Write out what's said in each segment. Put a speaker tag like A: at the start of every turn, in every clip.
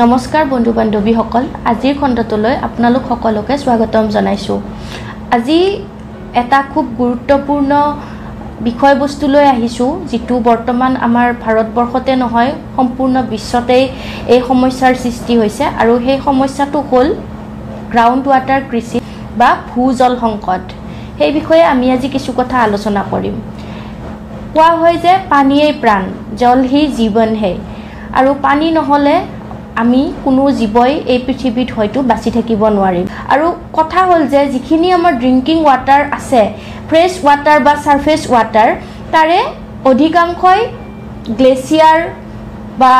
A: নমস্কাৰ বন্ধু বান্ধৱীসকল আজিৰ খণ্ডটোলৈ আপোনালোক সকলোকে স্বাগতম জনাইছোঁ। আজি এটা খুব গুৰুত্বপূৰ্ণ বিষয়বস্তু লৈ আহিছোঁ যিটো বৰ্তমান আমাৰ ভাৰতবৰ্ষতে নহয় সম্পূৰ্ণ বিশ্বতেই এই সমস্যাৰ সৃষ্টি হৈছে আৰু সেই সমস্যাটো হ'ল গ্ৰাউণ্ড ৱাটাৰ কৃষি বা ভূজল সংকট। সেই বিষয়ে আমি আজি কিছু কথা আলোচনা কৰিম। কোৱা হয় যে পানীয়েই প্ৰাণ জল হি জীৱন হে আৰু পানী নহ'লে আমি কোনো জীৱই এই পৃথিৱীত হয়তো বাচি থাকিব নোৱাৰিম। আৰু কথা হ'ল যে যিখিনি আমাৰ ড্ৰিংকিং ৱাটাৰ আছে ফ্ৰেছ ৱাটাৰ বা ছাৰ্ফেচ ৱাটাৰ তাৰে অধিকাংশই গ্লেচিয়াৰ বা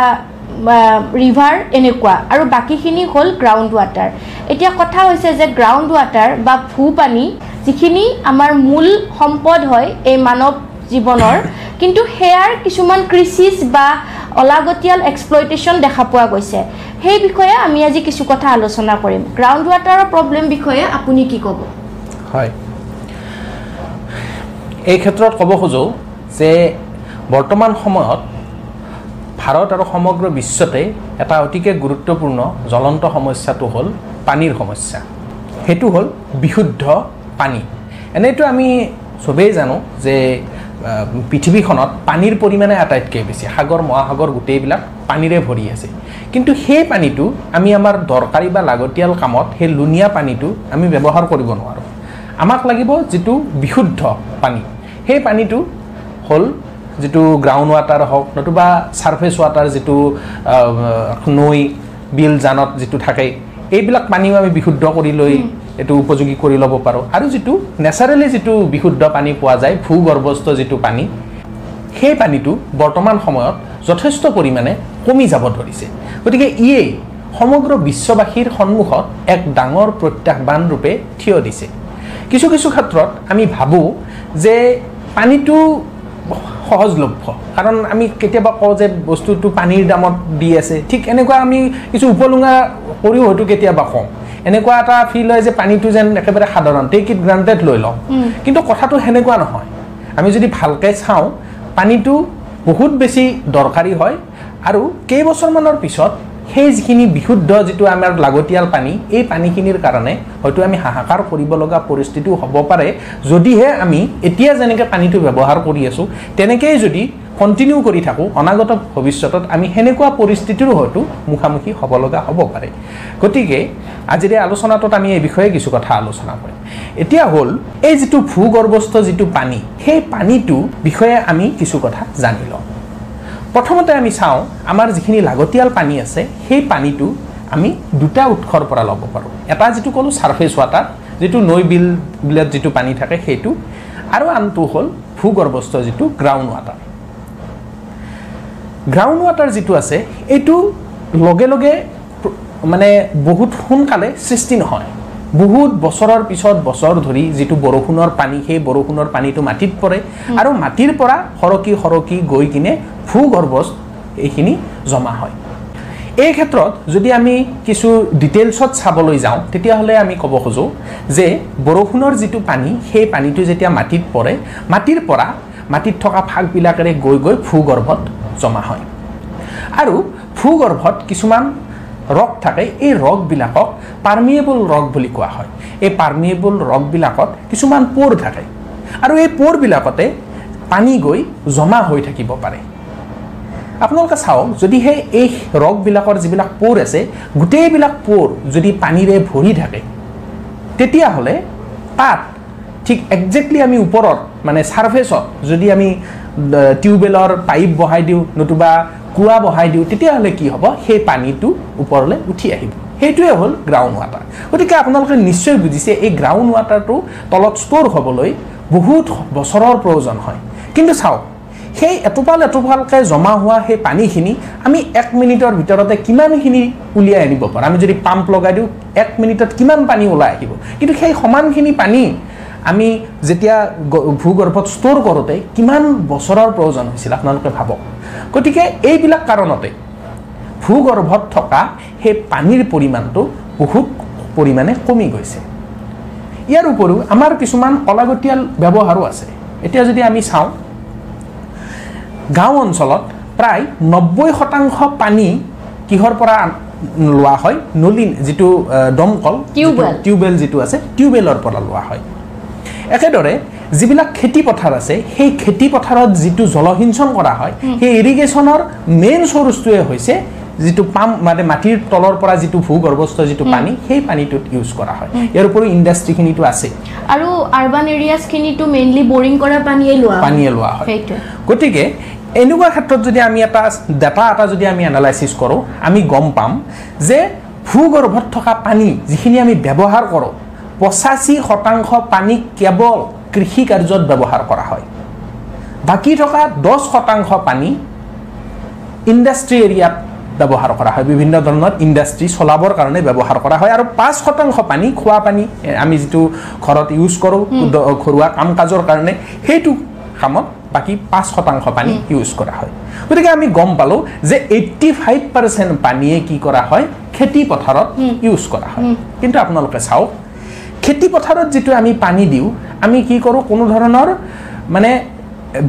A: ৰিভাৰ এনেকুৱা। আৰু বাকীখিনি হ'ল গ্ৰাউণ্ড ৱাটাৰ এতিয়া কথা হৈছে যে গ্ৰাউণ্ড ৱাটাৰ বা ভূ পানী যিখিনি আমাৰ মূল সম্পদ হয় এই মানৱ জীৱনৰ কিন্তু সেয়াৰ কিছুমান ক্ৰিচিছ বা অলাগতিয়াল এক্সপ্লইটেশ্যন দেখা পোৱা গৈছে। সেই বিষয়ে আমি আজি কিছু কথা আলোচনা কৰিম। গ্ৰাউণ্ড ৱাটাৰৰ প্ৰব্লেম বিষয়ে আপুনি কি ক'ব?
B: হয়। এই ক্ষেত্ৰত ক'ব খোজোঁ যে বৰ্তমান সময়ত ভাৰত আৰু সমগ্ৰ বিশ্বতে এটা অতিকে গুৰুত্বপূৰ্ণ জ্বলন্ত সমস্যাটো হ'ল পানীৰ সমস্যা। সেইটো হ'ল বিশুদ্ধ পানী। এনেইতো আমি চবেই জানো যে পৃথিৱীখনত পানীৰ পৰিমাণে আটাইতকৈ বেছি সাগৰ মহাসাগৰ গোটেইবিলাক পানীৰে ভৰি আছে। কিন্তু সেই পানীটো আমি আমাৰ দৰকাৰী বা লাগতিয়াল কামত সেই লুণীয়া পানীটো আমি ব্যৱহাৰ কৰিব নোৱাৰোঁ। আমাক লাগিব যিটো বিশুদ্ধ পানী। সেই পানীটো হ'ল যিটো গ্ৰাউণ্ড ৱাটাৰ হওক নতুবা ছাৰ্ফেচ ৱাটাৰ যিটো নৈ বিল জানত যিটো থাকে এইবিলাক পানীও আমি বিশুদ্ধ কৰি লৈ এইটো উপযোগী কৰি ল'ব পাৰোঁ। আৰু যিটো নেচাৰেলি যিটো বিশুদ্ধ পানী পোৱা যায় ভূগৰ্ভস্থ যিটো পানী সেই পানীটো বৰ্তমান সময়ত যথেষ্ট পৰিমাণে কমি যাব ধৰিছে। গতিকে ইয়েই সমগ্ৰ বিশ্ববাসীৰ সন্মুখত এক ডাঙৰ প্ৰত্যাহ্বান ৰূপে থিয় দিছে। কিছু কিছু ক্ষেত্ৰত আমি ভাবোঁ যে পানীটো সহজলভ্য। কাৰণ আমি কেতিয়াবা কওঁ যে বস্তুটো পানীৰ দামত দি আছে। ঠিক এনেকুৱা আমি কিছু উপলুঙা কৰিও হয়তো কেতিয়াবা কওঁ। এনেকুৱা এটা ফিল হয় যে পানীটো যেন একেবাৰে সাধাৰণ টেক ইট গ্ৰাণ্টেড লৈ লওঁ। কিন্তু কথাটো সেনেকুৱা নহয়। আমি যদি ভালকৈ চাওঁ পানীটো বহুত বেছি দৰকাৰী হয় আৰু কেইবছৰমানৰ পিছত সেই যিখিনি বিশুদ্ধ যিটো আমাৰ লাগতিয়াল পানী এই পানীখিনিৰ কাৰণে হয়তো আমি হাহাকাৰ কৰিব লগা পৰিস্থিতিও হ'ব পাৰে। যদিহে আমি এতিয়া যেনেকৈ পানীটো ব্যৱহাৰ কৰি আছোঁ তেনেকেই যদি কণ্টিনিউ কৰি থাকোঁ অনাগত ভৱিষ্যতত আমি সেনেকুৱা পৰিস্থিতিৰো হয়তো মুখামুখি হ'ব লগা হ'ব পাৰে। গতিকে আজিৰ আলোচনাটোত আমি এই বিষয়ে কিছু কথা আলোচনা কৰিম। এতিয়া হ'ল এই যিটো ভূগৰ্ভস্থ যিটো পানী সেই পানীটো বিষয়ে আমি কিছু কথা জানি লওঁ। প্ৰথমতে আমি চাওঁ আমাৰ যিখিনি লাগতিয়াল পানী আছে সেই পানীটো আমি দুটা উৎসৰ পৰা ল'ব পাৰোঁ। এটা যিটো ক'লোঁ ছাৰ্ফেচ ৱাটাৰ যিটো নৈ বিল বিলত যিটো পানী থাকে সেইটো। আৰু আনটো হ'ল ভূগৰ্ভস্থ যিটো গ্ৰাউণ্ড ৱাটাৰ গ্ৰাউণ্ড ৱাটাৰ যিটো আছে এইটো লগে লগে মানে বহুত সোনকালে সৃষ্টি নহয়। বহুত বছৰৰ পিছত বছৰ ধৰি যিটো বৰষুণৰ পানী সেই বৰষুণৰ পানীটো মাটিত পৰে আৰু মাটিৰ পৰা সৰকি সৰকি গৈ কিনে ভূগৰ্ভস্থ এইখিনি জমা হয়। এই ক্ষেত্ৰত যদি আমি কিছু ডিটেইলছত চাবলৈ যাওঁ তেতিয়াহ'লে আমি ক'ব খোজোঁ যে বৰষুণৰ যিটো পানী সেই পানীটো যেতিয়া মাটিত পৰে মাটিৰ পৰা মাটিত থকা ফাকবিলাকেৰে গৈ গৈ ভূগৰ্ভত জমা হয়। আৰু ভূগৰ্ভত কিছুমান ৰক থাকে এই ৰকবিলাকক পাৰ্মিয়েবল ৰক বুলি কোৱা হয়। এই পাৰ্মিয়েবল ৰকবিলাকত কিছুমান প'ৰ থাকে আৰু এই প'ৰবিলাকতে পানী গৈ জমা হৈ থাকিব পাৰে। আপোনালোকে চাওক যদিহে এই ৰকবিলাকৰ যিবিলাক প'ৰ আছে গোটেইবিলাক প'ৰ যদি পানীৰে ভৰি থাকে তেতিয়াহ'লে তাত ঠিক একজেক্টলি আমি ওপৰত মানে ছাৰ্ফেচত যদি আমি টিউবৱেলৰ পাইপ বহাই দিওঁ নতুবা কুঁৱা বহাই দিওঁ তেতিয়াহ'লে কি হ'ব? সেই পানীটো ওপৰলৈ উঠি আহিব। সেইটোৱে হ'ল গ্ৰাউণ্ড ৱাটাৰ গতিকে আপোনালোকে নিশ্চয় বুজিছে এই গ্ৰাউণ্ড ৱাটাৰটো তলত ষ্ট'ৰ হ'বলৈ বহুত বছৰৰ প্ৰয়োজন হয়। কিন্তু চাওক সেই এটোপাল এটোপালকৈ জমা হোৱা সেই পানীখিনি আমি এক মিনিটৰ ভিতৰতে কিমানখিনি উলিয়াই আনিব পাৰোঁ? আমি যদি পাম্প লগাই দিওঁ এক মিনিটত কিমান পানী ওলাই আহিব? কিন্তু সেই সমানখিনি পানী আমি যেতিয়া ভূগৰ্ভত ষ্ট'ৰ কৰোঁতে কিমান বছৰৰ প্ৰয়োজন হৈছিল আপোনালোকে ভাবক। গতিকে এইবিলাক কাৰণতে ভূগৰ্ভত থকা সেই পানীৰ পৰিমাণটো বহুত পৰিমাণে কমি গৈছে। ইয়াৰ উপৰিও আমাৰ কিছুমান অলাগতিয়াল ব্যৱহাৰো আছে। এতিয়া যদি আমি চাওঁ গাঁও অঞ্চলত প্ৰায় নব্বৈ শতাংশ পানী কিহৰ পৰা লোৱা হয়? নলী যিটো দমকল
A: টিউবৱেল।
B: যিটো- টিউবৱেল যিটো আছে টিউবৱেলৰ পৰা লোৱা হয়। একেদৰে যিবিলাক খেতি পথাৰ আছে সেই খেতি পথাৰত যিটো জলসিঞ্চন কৰা হয় সেই ইৰিগেশ্যনৰ মেইন চ'ৰ্চটোৱে হৈছে যিটো পাম্প মানে মাটিৰ তলৰ পৰা যিটো ভূগৰ্ভস্থ যিটো পানী সেই পানীটোত ইউজ কৰা হয়। ইয়াৰ উপৰিও ইণ্ডাষ্ট্ৰিখিনিতো আছে।
A: আৰু আৰ্বান এৰিয়াজখিনিতো মেইনলি বৰিং কৰা পানীয়ে লোৱা।
B: পানীয়ে লোৱা হয়। গতিকে এনেকুৱা ক্ষেত্ৰত যদি আমি এটা ডাটা এটা যদি আমি এনালাইচিছ কৰোঁ আমি গম পাম যে ভূগৰ্ভত থকা পানী যিখিনি আমি ব্যৱহাৰ কৰোঁ পঁচাশী শতাংশ পানী কেৱল কৃষি কাৰ্যত ব্যৱহাৰ কৰা হয়। বাকী থকা দহ শতাংশ পানী ইণ্ডাষ্ট্ৰি এৰিয়াত ব্যৱহাৰ কৰা হয়। বিভিন্ন ধৰণৰ ইণ্ডাষ্ট্ৰি চলাবৰ কাৰণে ব্যৱহাৰ কৰা হয়। আৰু পাঁচ শতাংশ পানী খোৱা পানী আমি যিটো ঘৰত ইউজ কৰোঁ ঘৰুৱা কাম কাজৰ কাৰণে সেইটো কামত বাকী পাঁচ শতাংশ পানী ইউজ কৰা হয়। গতিকে আমি গম পালোঁ যে এইট্টি ফাইভ পাৰ্চেণ্ট পানীয়ে কি কৰা হয়? খেতি পথাৰত ইউজ কৰা হয়। কিন্তু আপোনালোকে চাওক খেতি পথাৰত যিটো আমি পানী দিওঁ আমি কি কৰোঁ কোনো ধৰণৰ মানে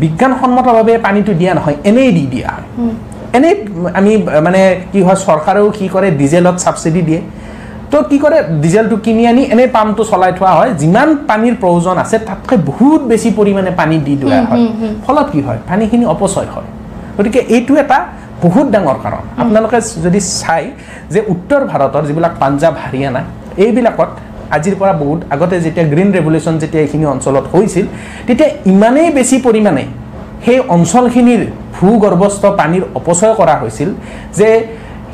B: বিজ্ঞানসন্মতভাৱে পানীটো দিয়া নহয় এনেই দি দিয়া। হয় এনেই আমি মানে কি হয় চৰকাৰেও কি কৰে ডিজেলত ছাবচিডি দিয়ে। তো কি কৰে ডিজেলটো কিনি আনি এনেই পাম্পটো চলাই থোৱা হয় যিমান পানীৰ প্ৰয়োজন আছে তাতকৈ বহুত বেছি পৰিমাণে পানী দি দিয়া হয়। ফলত কি হয় পানীখিনি অপচয় হয়। গতিকে এইটো এটা বহুত ডাঙৰ কাৰণ। আপোনালোকে যদি চাই যে উত্তৰ ভাৰতৰ যিবিলাক পাঞ্জাৱ হাৰিয়ানা এইবিলাকত আজিৰ পৰা বহুত আগতে যেতিয়া গ্ৰীণ ৰেভলিউশ্যন যেতিয়া এইখিনি অঞ্চলত হৈছিল তেতিয়া ইমানেই বেছি পৰিমাণে সেই অঞ্চলখিনিৰ ভূগৰ্ভস্থ পানীৰ অপচয় কৰা হৈছিল যে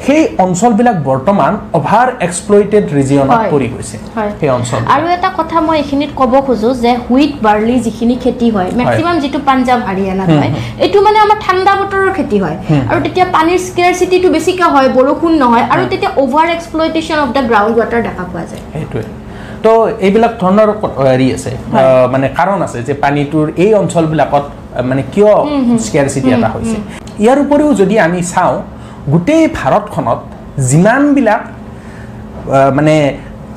B: সেই অঞ্চলবিলাক বৰ্তমান অভাৰ এক্সপ্লইটেড ৰিজিয়নত। পৰি গৈছে। সেই অঞ্চল
A: আৰু এটা কথা মই এইখিনিত ক'ব খোজোঁ যে হুইট বাৰ্লি যিখিনি খেতি হয় মেক্সিমাম যিটো পাঞ্জাৱ হাৰিয়ানাত হয় এইটো মানে আমাৰ ঠাণ্ডা বতৰৰ খেতি হয়। আৰু তেতিয়া পানীৰ স্কেৰচিটিটো বেছিকৈ হয় বৰষুণ নহয় আৰু তেতিয়া over exploitation of the ground water দেখা পোৱা যায়।
B: সেইটোৱে। তো এইবিলাক ধৰণৰ হেৰি আছে মানে কাৰণ আছে যে পানীটোৰ এই অঞ্চলবিলাকত মানে কিয় স্কেৰচিটি এটা হৈছে। ইয়াৰ উপৰিও যদি আমি চাওঁ গোটেই ভাৰতখনত যিমানবিলাক মানে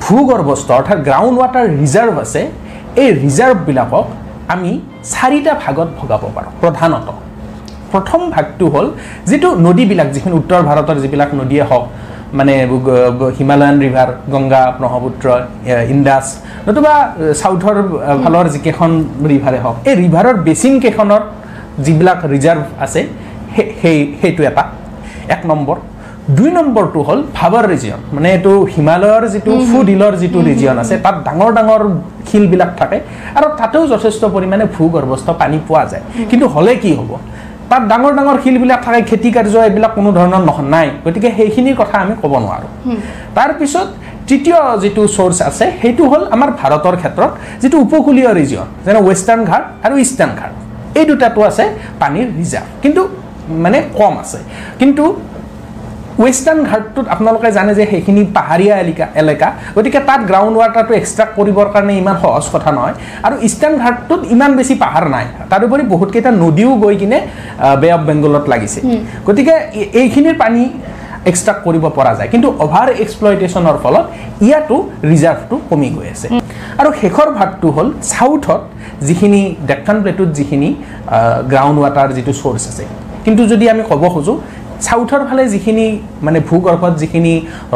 B: ভূগৰ্ভস্থ অৰ্থাৎ গ্ৰাউণ্ড ৱাটাৰ ৰিজাৰ্ভ আছে এই ৰিজাৰ্ভবিলাকক আমি চাৰিটা ভাগত ভগাব পাৰোঁ প্ৰধানত। প্ৰথম ভাগটো হ'ল যিটো নদীবিলাক যিখিনি উত্তৰ ভাৰতৰ যিবিলাক নদীয়ে হওক মানে Himalayan river Ganga Brahmaputra Indus নতুবা চাউথৰ ফালৰ যিকেইখন ৰিভাৰে হওক। এই ৰিভাৰৰ বেচিন কেইখনৰ যিবিলাক ৰিজাৰ্ভ আছে সেই- সেই সেইটো এটা। এক নম্বৰ। দুই নম্বৰটো হ'ল ভাবৰ ৰিজিয়ন মানে এইটো হিমালয়ৰ যিটো ফুড হিলৰ যিটো ৰিজিয়ন আছে তাত ডাঙৰ ডাঙৰ শিলবিলাক থাকে আৰু তাতেও যথেষ্ট পৰিমাণে ভূগৰ্ভস্থ পানী পোৱা যায়। কিন্তু হ'লে কি হ'ব? তাত ডাঙৰ ডাঙৰ শিলবিলাক থাকে খেতি কাৰ্য এইবিলাক কোনো ধৰণৰ নহ- নাই। গতিকে সেইখিনিৰ কথা আমি ক'ব নোৱাৰোঁ। তাৰপিছত তৃতীয় যিটো চ'ৰ্চ আছে সেইটো হ'ল আমাৰ ভাৰতৰ ক্ষেত্ৰত যিটো উপকূলীয় ৰিজিয়ন যেনে ৱেষ্টাৰ্ণ ঘাট আৰু ইষ্টাৰ্ণ ঘাট এই দুটাটো আছে পানীৰ ৰিজাৰ্ভ কিন্তু মানে কম আছে। কিন্তু ৱেষ্টাৰ্ণ ঘাটটোত আপোনালোকে জানে যে সেইখিনি পাহাৰীয়া এলেকা এলেকা। গতিকে তাত গ্ৰাউণ্ড ৱাটাৰটো এক্সট্ৰাক্ট কৰিবৰ কাৰণে ইমান সহজ কথা নহয়। আৰু ইষ্টাৰ্ণ ঘাটটোত ইমান বেছি পাহাৰ নাই। তাৰোপৰি বহুতকেইটা নদীও গৈ কিনে বে অফ বেংগলত লাগিছে। গতিকে এই- এইখিনিৰ পানী এক্সট্ৰাক্ট কৰিব পৰা যায়। কিন্তু অভাৰ এক্সপ্লইটেশ্যনৰ ফলত ইয়াতো ৰিজাৰ্ভটো কমি গৈ আছে। আৰু শেষৰ ভাগটো হ'ল চাউথত যিখিনি ডেক্কান প্লেটুত যিখিনি গ্ৰাউণ্ড ৱাটাৰ যিটো চ'ৰ্চ আছে। কিন্তু যদি আমি ক'ব খোজোঁ চাউথৰ ফালে যিখিনি মানে ভূগৰ্ভত যিখিনি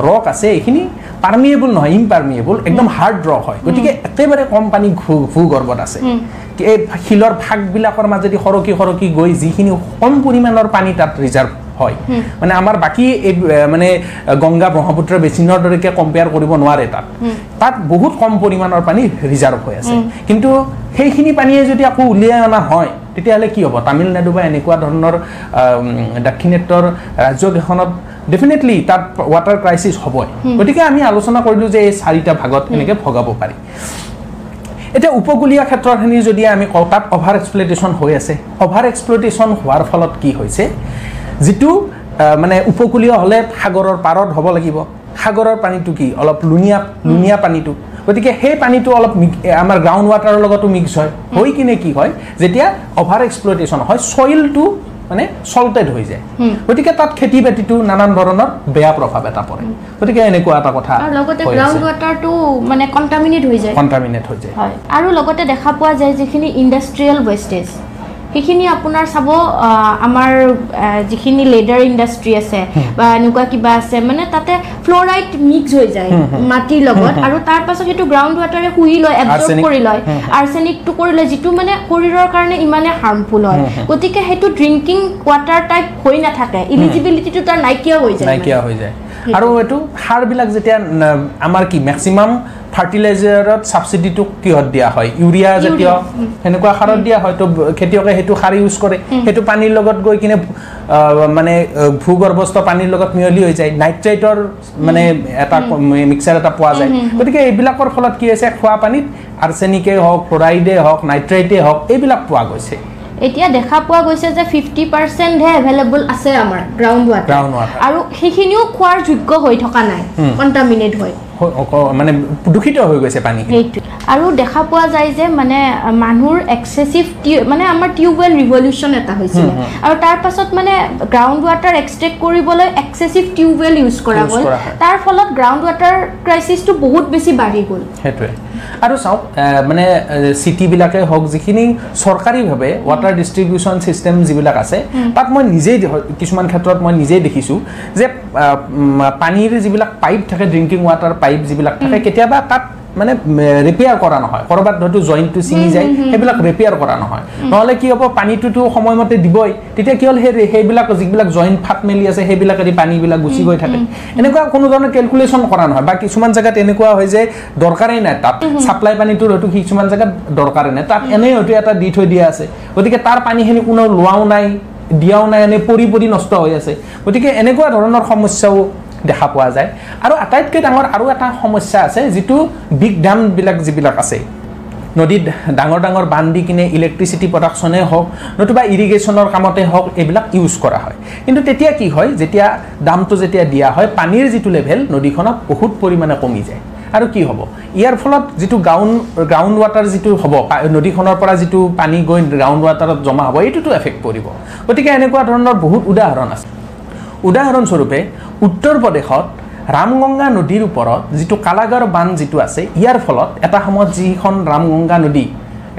B: ৰক আছে এইখিনি পাৰ্মিয়েবল নহয় ইমপাৰ্মিয়েবল একদম হাৰ্ড ৰক হয়। গতিকে একেবাৰে কম পানী ভূগৰ্ভত আছে। এই শিলৰ ফাকবিলাকৰ মাজেদি সৰকি সৰকি গৈ যিখিনি কম পৰিমাণৰ পানী তাত ৰিজাৰ্ভ হয়। মানে আমাৰ বাকী এই মানে গংগা ব্ৰহ্মপুত্ৰ বেচিনৰ দৰেকে কম্পেয়াৰ কৰিব নোৱাৰে তাত। তাত বহুত কম পৰিমাণৰ পানী ৰিজাৰ্ভ হৈ আছে। কিন্তু সেইখিনি পানীয়ে যদি আকৌ উলিয়াই অনা হয় তেতিয়াহ'লে কি হ'ব? তামিলনাডু বা এনেকুৱা ধৰণৰ দাক্ষিণাত্যৰ ৰাজ্যকেইখনত ডেফিনেটলি তাত ৱাটাৰ ক্ৰাইচিছ হ'বই। গতিকে আমি আলোচনা কৰিলোঁ যে এই চাৰিটা ভাগত এনেকৈ ভগাব পাৰি। এতিয়া উপকূলীয় ক্ষেত্ৰখিনি যদি আমি কওঁ তাত অভাৰ এক্সপ্লইটেশ্যন হৈ আছে। অভাৰ এক্সপ্লইটেশ্যন হোৱাৰ ফলত কি হৈছে? যিটো মানে উপকূলীয় হ'লে সাগৰৰ পাৰত হ'ব লাগিব। সাগৰৰ পানীটো কি? অলপ লুণীয়া লুণীয়া পানীটো। গতিকে সেই পানীটো অলপ আমাৰ গ্ৰাউণ্ড ৱাটাৰৰ লগতো মিক্স হয়। হৈ কিনে কি হয়? যেতিয়া অভাৰ এক্সপ্লইটেশ্যন হয় চইলটো মানে চল্টেড হৈ যায়। গতিকে তাত খেতি বাতিটো নানান ধৰণৰ বেয়া প্ৰভাৱ এটা পৰে। গতিকে এনেকুৱা এটা কথা
A: লগতে গ্ৰাউণ্ড ৱাটাৰটো মানে কণ্টামিনেট হৈ যায়।
B: কণ্টামিনেট হৈ যায়।
A: আৰু লগতে দেখা পোৱা যায় যিখিনি ইণ্ডাষ্ট্ৰিয়েল ৱেষ্টেজ সেইখিনি আপোনাৰ চাব আমাৰ যিখিনি লেডাৰ ইণ্ডাষ্ট্ৰি আছে বা এনেকুৱা কিবা আছে মানে তাতে ফ্ল'ৰাইড মিক্স হৈ যায় মাটিৰ লগত আৰু তাৰ পাছত সেইটো গ্ৰাউণ্ড ৱাটাৰে শুহি লয় এবজৰ্ব. কৰি লয়। আৰ্চেনিকটো কৰি লয় যিটো মানে শৰীৰৰ কাৰণে ইমানে হাৰ্মফুল হয়। গতিকে সেইটো ড্ৰিংকিং ৱাটাৰ টাইপ হৈ নাথাকে। ইলিজিবিলিটিটো তাৰ নাইকিয়া হৈ যায়।
B: নাইকিয়া হৈ যায়। আৰু এইটো সাৰবিলাক যেতিয়া আমাৰ কি মেক্সিমাম ফাৰ্টিলাইজাৰত ছাবচিডিটো কিহত দিয়া হয়? ইউৰিয়া জাতীয় সেনেকুৱা সাৰত দিয়া হয়। তো খেতিয়কে সেইটো সাৰ ইউজ কৰে। সেইটো পানীৰ লগত গৈ কিনে মানে ভূগৰ্ভস্থ পানীৰ লগত মিহলি হৈ যায়। নাইট্ৰেটৰ মানে এটা মিক্সাৰ এটা পোৱা যায়। গতিকে এইবিলাকৰ ফলত কি হৈছে? খোৱা পানীত আৰ্চেনিকেই হওক ফ্লৰাইডে হওক নাইট্ৰেটেই হওক এইবিলাক পোৱা গৈছে।
A: এতিয়া দেখা পোৱা গৈছে যে ফিফটি পাৰ্চেণ্টহে এভেইলেবল আছে আমাৰ গ্ৰাউণ্ড ৱাটাৰ. আৰু সেইখিনিও খোৱাৰ যোগ্য হৈ থকা নাই কণ্টামিনেট হৈ।
B: মানে দূষিত হৈ গৈছে পানী।
A: সেইটোৱে। আৰু দেখা পোৱা যায় যে মানে মানুহৰ এক্সেচিভ মানে আমাৰ টিউবৱেল ৰিভলিউশ্যন এটা হৈছিলে। আৰু তাৰ পাছত মানে গ্ৰাউণ্ড ৱাটাৰ এক্সট্ৰেক্ট কৰিবলৈ এক্সেচিভ টিউবৱেল ইউজ কৰা গ'ল।
B: হয়।
A: তাৰ ফলত গ্ৰাউণ্ড ৱাটাৰ ক্ৰাইচিছটো বহুত বেছি বাঢ়ি গ'ল।
B: সেইটোৱে। আৰু চাওক মানে চিটিবিলাকে হওক যিখিনি চৰকাৰীভাৱে ৱাটাৰ ডিষ্ট্ৰিবিউশ্যন ছিষ্টেম যিবিলাক আছে তাত মই নিজেই কিছুমান ক্ষেত্ৰত মই নিজেই দেখিছোঁ যে পানীৰ যিবিলাক পাইপ থাকে ড্ৰিংকিং ৱাটাৰ পাইপ যিবিলাক থাকে কেতিয়াবা তাত মানে ৰিপেয়াৰ কৰা নহয়। ক'ৰবাত হয়তো জইণ্টটো ছিঙি যায় সেইবিলাক ৰিপেয়াৰ কৰা নহয়। নহ'লে কি হ'ব পানীটোতো সময়মতে দিবই। তেতিয়া কি হ'ল সেই সেইবিলাক যিবিলাক জইণ্ট ফাট মেলি আছে সেইবিলাকেদি পানীবিলাক গুচি গৈ থাকে। এনেকুৱা কোনো ধৰণৰ কেলকুলেশ্যন কৰা নহয়। বা কিছুমান জেগাত এনেকুৱা হয় যে দৰকাৰেই নাই তাত। ছাপ্লাই পানীটোৰ হয়তো কিছুমান জেগাত দৰকাৰেই নাই। তাত এনেই হয়তো এটা দি থৈ দিয়া আছে। গতিকে তাৰ পানীখিনি কোনো লোৱাও নাই দিয়াও নাই এনেই পৰি পৰি নষ্ট হৈ আছে। গতিকে এনেকুৱা ধৰণৰ সমস্যাও দেখা পোৱা যায়। আৰু আটাইতকৈ ডাঙৰ আৰু এটা সমস্যা আছে যিটো বিগ ডামবিলাক যিবিলাক আছে। নদীত ডাঙৰ ডাঙৰ বান্ধ দি কিনে ইলেক্ট্ৰিচিটি প্ৰডাকশ্যনেই হওক নতুবা ইৰিগেশ্যনৰ কামতে হওক এইবিলাক ইউজ কৰা হয়। কিন্তু তেতিয়া কি হয় যেতিয়া দামটো যেতিয়া দিয়া হয় পানীৰ যিটো লেভেল নদীখনত বহুত পৰিমাণে কমি যায়। আৰু কি হ'ব? ইয়াৰ ফলত যিটো গ্ৰাউণ্ড গ্ৰাউণ্ড ৱাটাৰ যিটো হ'ব নদীখনৰ পৰা যিটো পানী গৈ গ্ৰাউণ্ড ৱাটাৰত জমা হ'ব এইটোতো এফেক্ট পৰিব। গতিকে এনেকুৱা ধৰণৰ বহুত উদাহৰণ আছে। উদাহৰণস্বৰূপে উত্তৰ প্ৰদেশত ৰামগংগা নদীৰ ওপৰত যিটো কালাগাৰ বান্ধ যিটো আছে ইয়াৰ ফলত এটা সময়ত যিখন ৰামগংগা নদী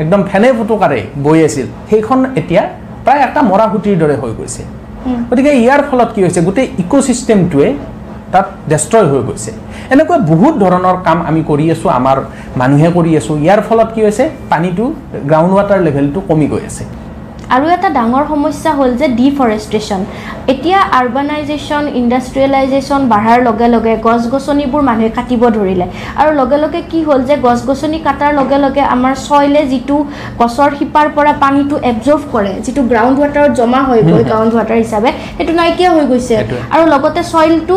B: একদম ফেনে ফুটুকাৰে বৈ আছিল সেইখন এতিয়া প্ৰায় এটা মৰাসুটিৰ দৰে হৈ গৈছে। গতিকে ইয়াৰ ফলত কি হৈছে গোটেই ইক'ছিষ্টেমটোৱে তাত ডেষ্ট্ৰয় হৈ গৈছে। এনেকুৱা বহুত ধৰণৰ কাম আমি কৰি আছোঁ আমাৰ মানুহে কৰি আছোঁ। ইয়াৰ ফলত কি হৈছে পানীটো গ্ৰাউণ্ড ৱাটাৰ লেভেলটো কমি গৈ আছে।
A: আৰু এটা ডাঙৰ সমস্যা হ'ল যে ডিফৰেষ্টেশ্যন এতিয়া আৰ্বানাইজেশ্যন ইণ্ডাষ্ট্ৰিয়েলাইজেশ্যন বাঢ়াৰ লগে লগে গছ গছনিবোৰ মানুহে কাটিব ধৰিলে। আৰু লগে লগে কি হ'ল যে গছ গছনি কটাৰ লগে লগে আমাৰ চইলে যিটো গছৰ শিপাৰ পৰা পানীটো এবজৰ্ভ কৰে যিটো গ্ৰাউণ্ড ৱাটাৰত জমা হৈ গৈ গ্ৰাউণ্ড ৱাটাৰ হিচাপে সেইটো নাইকিয়া হৈ গৈছে। আৰু লগতে চইলটো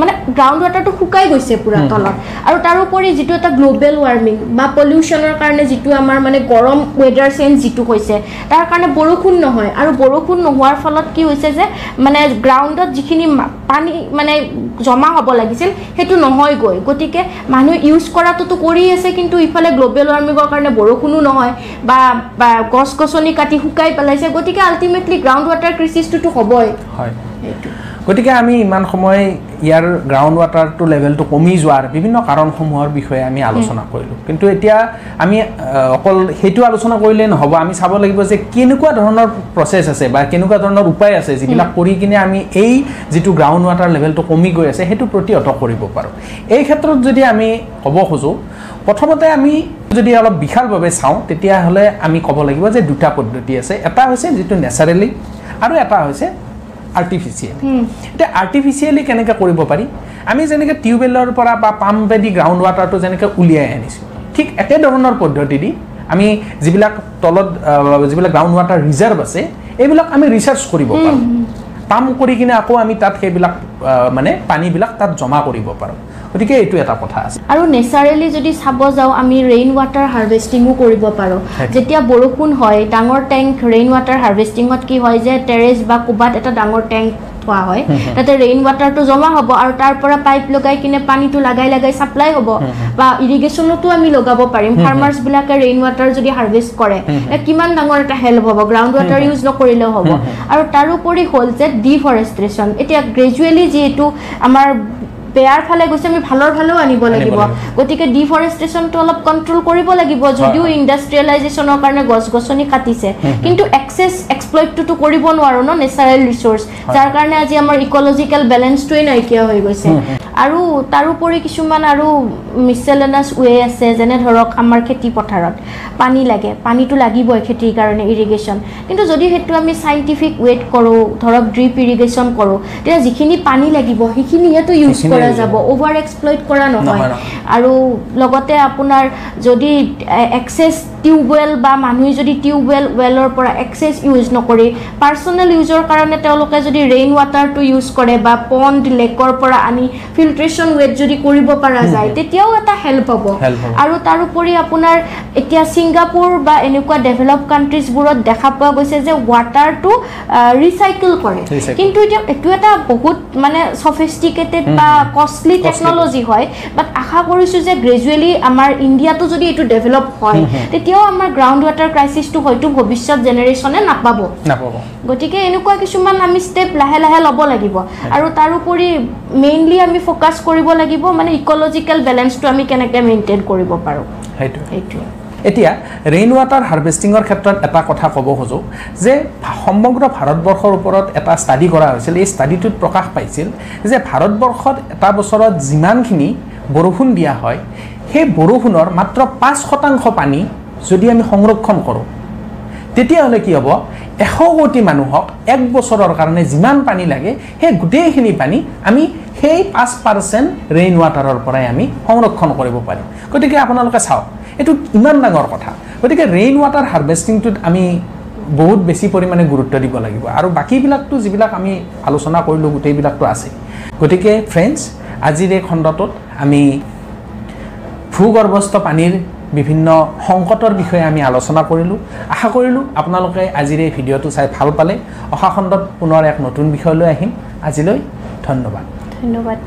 A: মানে গ্ৰাউণ্ড ৱাটাৰটো শুকাই গৈছে পূৰা তলত। আৰু তাৰোপৰি যিটো এটা গ্ল'বেল ৱাৰ্মিং বা পলিউশ্যনৰ কাৰণে যিটো আমাৰ মানে গৰম ৱেডাৰ চেঞ্জ যিটো হৈছে তাৰ কাৰণে বৰষুণ নহয়। আৰু বৰষুণ নোহোৱাৰ ফলত কি হৈছে যে মানে গ্ৰাউণ্ডত যিখিনি পানী মানে জমা হ'ব লাগিছিল সেইটো নহয়গৈ। গতিকে মানুহে ইউজ কৰাটোতো কৰি আছে কিন্তু ইফালে গ্ল'বেল ৱাৰ্মিঙৰ কাৰণে বৰষুণো নহয় বা গছ গছনি কাটি শুকাই পেলাইছে। গতিকে আল্টিমেটলি গ্ৰাউণ্ড ৱাটাৰ ক্ৰিচিছটোতো হ'বই।
B: হয়।
A: সেইটো।
B: গতিকে আমি ইমান সময় ইয়াৰ গ্ৰাউণ্ড ৱাটাৰটো লেভেলটো কমি যোৱাৰ বিভিন্ন কাৰণসমূহৰ বিষয়ে আমি আলোচনা কৰিলোঁ। কিন্তু এতিয়া আমি অকল সেইটো আলোচনা কৰিলেই নহ'ব আমি চাব লাগিব যে কেনেকুৱা ধৰণৰ প্ৰচেছ আছে বা কেনেকুৱা ধৰণৰ উপায় আছে যিবিলাক কৰি কিনে আমি এই যিটো গ্ৰাউণ্ড ৱাটাৰ লেভেলটো কমি গৈ আছে সেইটো প্ৰতিহত কৰিব পাৰোঁ। এই ক্ষেত্ৰত যদি আমি ক'ব খোজোঁ প্ৰথমতে আমি যদি অলপ বিশালভাৱে চাওঁ তেতিয়াহ'লে আমি ক'ব লাগিব যে দুটা পদ্ধতি আছে। এটা হৈছে যিটো নেচাৰেলি আৰু এটা হৈছে আৰ্টিফিচিয়েল এতিয়া আৰ্টিফিচিয়েলি কেনেকৈ কৰিব পাৰি? আমি যেনেকৈ টিউবৱেলৰ পৰা বা পাম্পেদি গ্ৰাউণ্ড ৱাটাৰটো যেনেকৈ উলিয়াই আনিছোঁ ঠিক একেধৰণৰ পদ্ধতি দি আমি যিবিলাক তলত যিবিলাক গ্ৰাউণ্ড ৱাটাৰ ৰিজাৰ্ভ আছে এইবিলাক আমি ৰিচাৰ্চ কৰিব পাৰোঁ। পাম্প কৰি কিনে আকৌ আমি তাত সেইবিলাক মানে পানীবিলাক তাত জমা কৰিব পাৰোঁ। গতিকে এইটো এটা কথা আছে।
A: আৰু নেচাৰেলি যদি চাব যাওঁ আমি ৰেইন ৱাটাৰ হাৰ্ভেষ্টিঙো কৰিব পাৰোঁ। যেতিয়া বৰষুণ হয় ডাঙৰ টেংক ৰেইন ৱাটাৰ হাৰ্ভেষ্টিঙত কি হয় যে টেৰেছ বা ক'ৰবাত এটা ডাঙৰ টেংক থোৱা হয় তাতে ৰেইন ৱাটাৰটো জমা হ'ব আৰু তাৰ পৰা পাইপ লগাই কিনে পানীটো লাগাই লাগাই ছাপ্লাই হ'ব বা ইৰিগেশ্যনতো আমি লগাব পাৰিম। ফাৰ্মাৰ্ছবিলাকে ৰেইন ৱাটাৰ যদি হাৰ্ভেষ্ট কৰে কিমান ডাঙৰ এটা হেল্প হ'ব গ্ৰাউণ্ড ৱাটাৰ ইউজ নকৰিলেও হ'ব। আৰু তাৰোপৰি হ'ল যে ডিফৰেষ্টেশ্যন এতিয়া গ্ৰেজুৱেলি যিহেতু আমাৰ বেয়াৰ ফালে গৈছে আমি ভালৰ ফালেও আনিব লাগিব। গতিকে ডিফৰেষ্টেশ্যনটো অলপ কণ্ট্ৰল কৰিব লাগিব যদিও। ইণ্ডাষ্ট্ৰিয়েলাইজেশ্যনৰ কাৰণে গছ গছনি কাটিছে। কিন্তু এক্সেছ এক্সপ্লইটটোতো কৰিব নোৱাৰোঁ ন নেচাৰেল ৰিচ'ৰ্চ যাৰ কাৰণে আজি আমাৰ ইক'লজিকেল বেলেঞ্চটোৱেই নাইকিয়া হৈ গৈছে। আৰু তাৰোপৰি কিছুমান আৰু মিছেলেনাছ ৱে আছে যেনে ধৰক আমাৰ খেতি পথাৰত পানী লাগে পানীটো লাগিবই খেতিৰ কাৰণে ইৰিগেশ্যন কিন্তু যদি সেইটো আমি চাইণ্টিফিক ৱেত কৰোঁ ধৰক ড্ৰিপ ইৰিগেশ্যন কৰোঁ তেতিয়া যিখিনি পানী লাগিব সেইখিনিহেতো ইউজ
B: সেইখিনি use
A: যাব। অভাৰ এক্সপ্লইট কৰা নহয়। আৰু লগতে আপোনাৰ যদি এক্সেছ টিউবৱেল বা মানুহে যদি টিউবৱেল ৱেলৰ পৰা এক্সেছ ইউজ নকৰি পাৰ্চনেল ইউজৰ কাৰণে তেওঁলোকে যদি ৰেইন ৱাটাৰটো ইউজ কৰে বা পণ্ড লেকৰ পৰা আনি ফিল্ট্ৰেশ্যন ৱেট যদি কৰিব পৰা যায় তেতিয়াও এটা হেল্প হ'ব। আৰু তাৰোপৰি আপোনাৰ এতিয়া ছিংগাপুৰ বা এনেকুৱা ডেভেলপ কাণ্ট্ৰিজবোৰত দেখা পোৱা গৈছে যে ৱাটাৰটো ৰিচাইকেল কৰে। কিন্তু এতিয়া এইটো এটা বহুত মানে চফিষ্টিকেটেড বা কষ্টলি টেকন'লজি হয় বাট আশা কৰিছোঁ যে গ্ৰেজুৱেলি আমাৰ ইণ্ডিয়াটো যদি এইটো ডেভেলপ হয় তেতিয়াও আমাৰ গ্ৰাউণ্ড ৱাটাৰ ক্ৰাইচিছটো হয়তো ভৱিষ্যত জেনেৰেশ্যনে নাপাব।
B: নাপাব।
A: গতিকে এনেকুৱা কিছুমান আমি ষ্টেপ লাহে লাহে ল'ব লাগিব। আৰু তাৰোপৰি মেইনলি আমি ফ'কাছ কৰিব লাগিব মানে ইক'লজিকেল বেলেঞ্চটো আমি কেনেকৈ মেইনটেইন কৰিব পাৰোঁ।
B: সেইটোৱে।
A: সেইটোৱে।
B: এতিয়া ৰেইন ৱাটাৰ হাৰ্ভেষ্টিঙৰ ক্ষেত্ৰত এটা কথা ক'ব খোজোঁ যে সমগ্ৰ ভাৰতবৰ্ষৰ ওপৰত এটা ষ্টাডি কৰা হৈছিল এই ষ্টাডিটোত প্ৰকাশ পাইছিল যে ভাৰতবৰ্ষত এটা বছৰত যিমানখিনি বৰষুণ দিয়া হয় সেই বৰষুণৰ মাত্ৰ পাঁচ শতাংশ পানী যদি আমি সংৰক্ষণ কৰোঁ তেতিয়াহ'লে কি হ'ব? এশ কোটি মানুহক এক বছৰৰ কাৰণে যিমান পানী লাগে সেই গোটেইখিনি পানী আমি সেই পাঁচ পাৰ্চেণ্ট ৰেইন ৱাটাৰৰ পৰাই আমি সংৰক্ষণ কৰিব পাৰিম। গতিকে আপোনালোকে চাওক এইটো ইমান ডাঙৰ কথা। গতিকে ৰেইন ৱাটাৰ হাৰ্ভেষ্টিংটোত আমি বহুত বেছি পৰিমাণে গুৰুত্ব দিব লাগিব। আৰু বাকীবিলাকতো যিবিলাক আমি আলোচনা কৰিলোঁ গোটেইবিলাকতো আছে। গতিকে ফ্ৰেণ্ডছ আজিৰ এই খণ্ডটোত আমি ভূগৰ্ভস্থ পানীৰ বিভিন্ন সংকটৰ বিষয়ে আমি আলোচনা কৰিলোঁ। আশা কৰিলোঁ আপোনালোকে আজিৰ এই ভিডিঅ'টো চাই ভাল পালে। অহা খণ্ডত পুনৰ এক নতুন বিষয় লৈ আহিম। আজিলৈ ধন্যবাদ।
A: ধন্যবাদ।